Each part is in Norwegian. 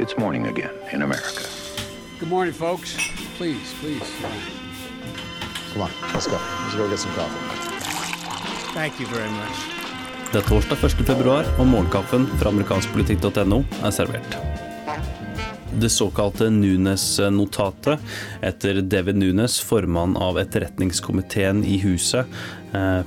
It's morning again in America. Good morning, folks. Please, please. Come on, let's go. Let's go get some coffee. Thank you very much. Det er torsdag 1. februar, og morgenkaffen fra amerikanskpolitikk.no er servert. Det såkalte Nunes-notatet etter David Nunes, formann av etterretningskomiteen i huset,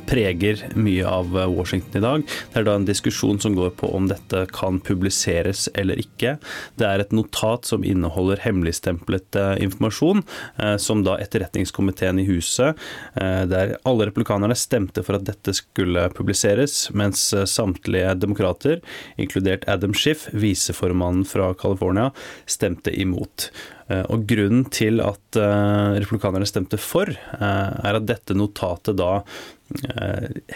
preger mye av Washington i dag. Det er da en diskusjon som går på om dette kan publiseres eller ikke. Det er et notat som inneholder hemmeligstemplet eh, informasjon, eh, som da etterretningskomiteen i huset, der alle replikanerne stemte for at dette skulle publiseres, mens samtlige demokrater, inkludert Adam Schiff, viseformannen fra California, stemte imot. Og Grunnen til at republikanerne stemte for, er at dette notatet da Eh,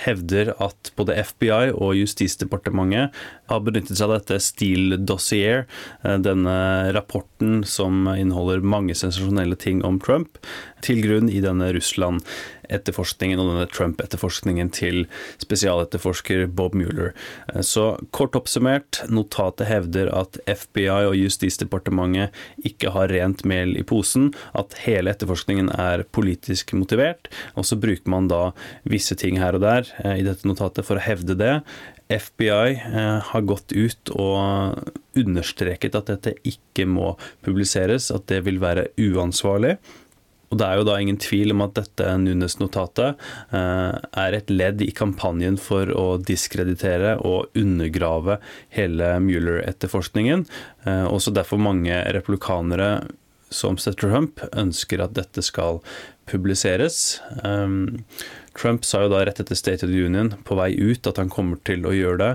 hevder at både FBI og Justisdepartementet har benyttet seg av dette Steele Dossier, eh, denne rapporten som inneholder mange sensasjonelle ting om Trump, til grunn i denne Russland-etterforskningen og denne Trump-etterforskningen til spesialetterforsker Bob Mueller. Eh, så kort oppsummert, notatet hevder at FBI og Justisdepartementet ikke har rent mel i posen, at hele etterforskningen er politisk motivert, og så bruker man da visse ting her og der eh, i dette notatet for å hevde det. FBI eh, har gått ut og understreket at dette ikke må publiseres, at det vil være uansvarlig. Og Det er jo da ingen tvil om at dette Nunes-notatet eh, er et ledd i kampanjen for å diskreditere og undergrave hele Mueller-etterforskningen. Også derfor mange republikanere som Trump, ønsker at dette skal publiseres. Trump sa jo da rett etter State of the Union på vei ut at han kommer til å gjøre det.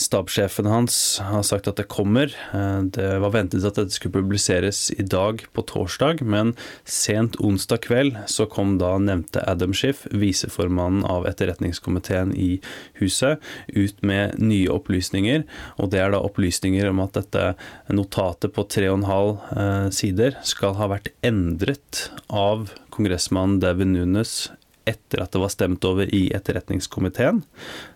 Stabssjefen hans har sagt at det kommer. Eh, det var ventet at dette skulle publiseres i dag på torsdag, men sent onsdag kveld så kom da nevnte Adam Schiff, viseformannen av etterretningskomiteen i huset, ut med nye opplysninger. Og det er da opplysninger om at dette notatet på tre og en halv eh, sider skal ha vært endret av kongressmannen Devin Nunes etter at det var stemt over i etterretningskomiteen.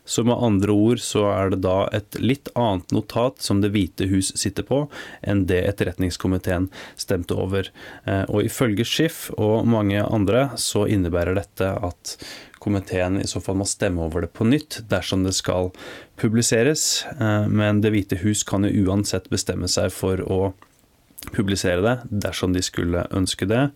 Så med andre ord så er det da et litt annet notat som Det hvite hus sitter på, enn det etterretningskomiteen stemte over. Eh, og ifølge Schiff og mange andre så innebærer dette at komiteen i så fall må stemme over det på nytt dersom det skal publiseres. Eh, men Det hvite hus kan jo uansett bestemme seg for å publisere det dersom de skulle ønske det.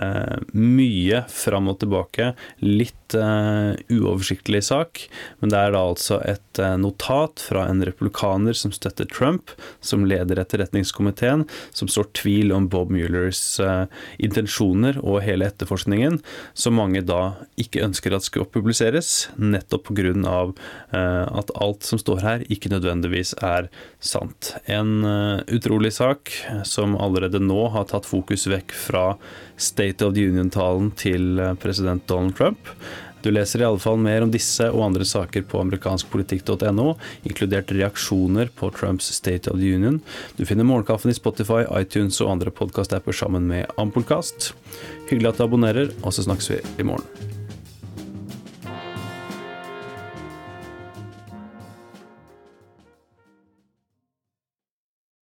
Eh, mye fram og tilbake. Litt uh, uoversiktlig sak, men det er da altså et uh, notat fra en republikaner som støtter Trump, som leder etterretningskomiteen, som står tvil om Bob Muellers intensjoner og hele etterforskningen, som mange da ikke ønsker at skal publiseres, nettopp pga. Uh, at alt som står her, ikke nødvendigvis er sant. En utrolig sak som allerede nå har tatt fokus vekk fra State of the Union-talen til president Donald Trump. Du leser i alle fall mer om disse og andre saker på amerikanskpolitikk.no, inkludert reaksjoner på Trumps State of the Union. Du finner Morgenkaffen i Spotify, iTunes og andre podkastapper sammen med Ampolkast. Hyggelig at du abonnerer, og så snakkes vi i morgen.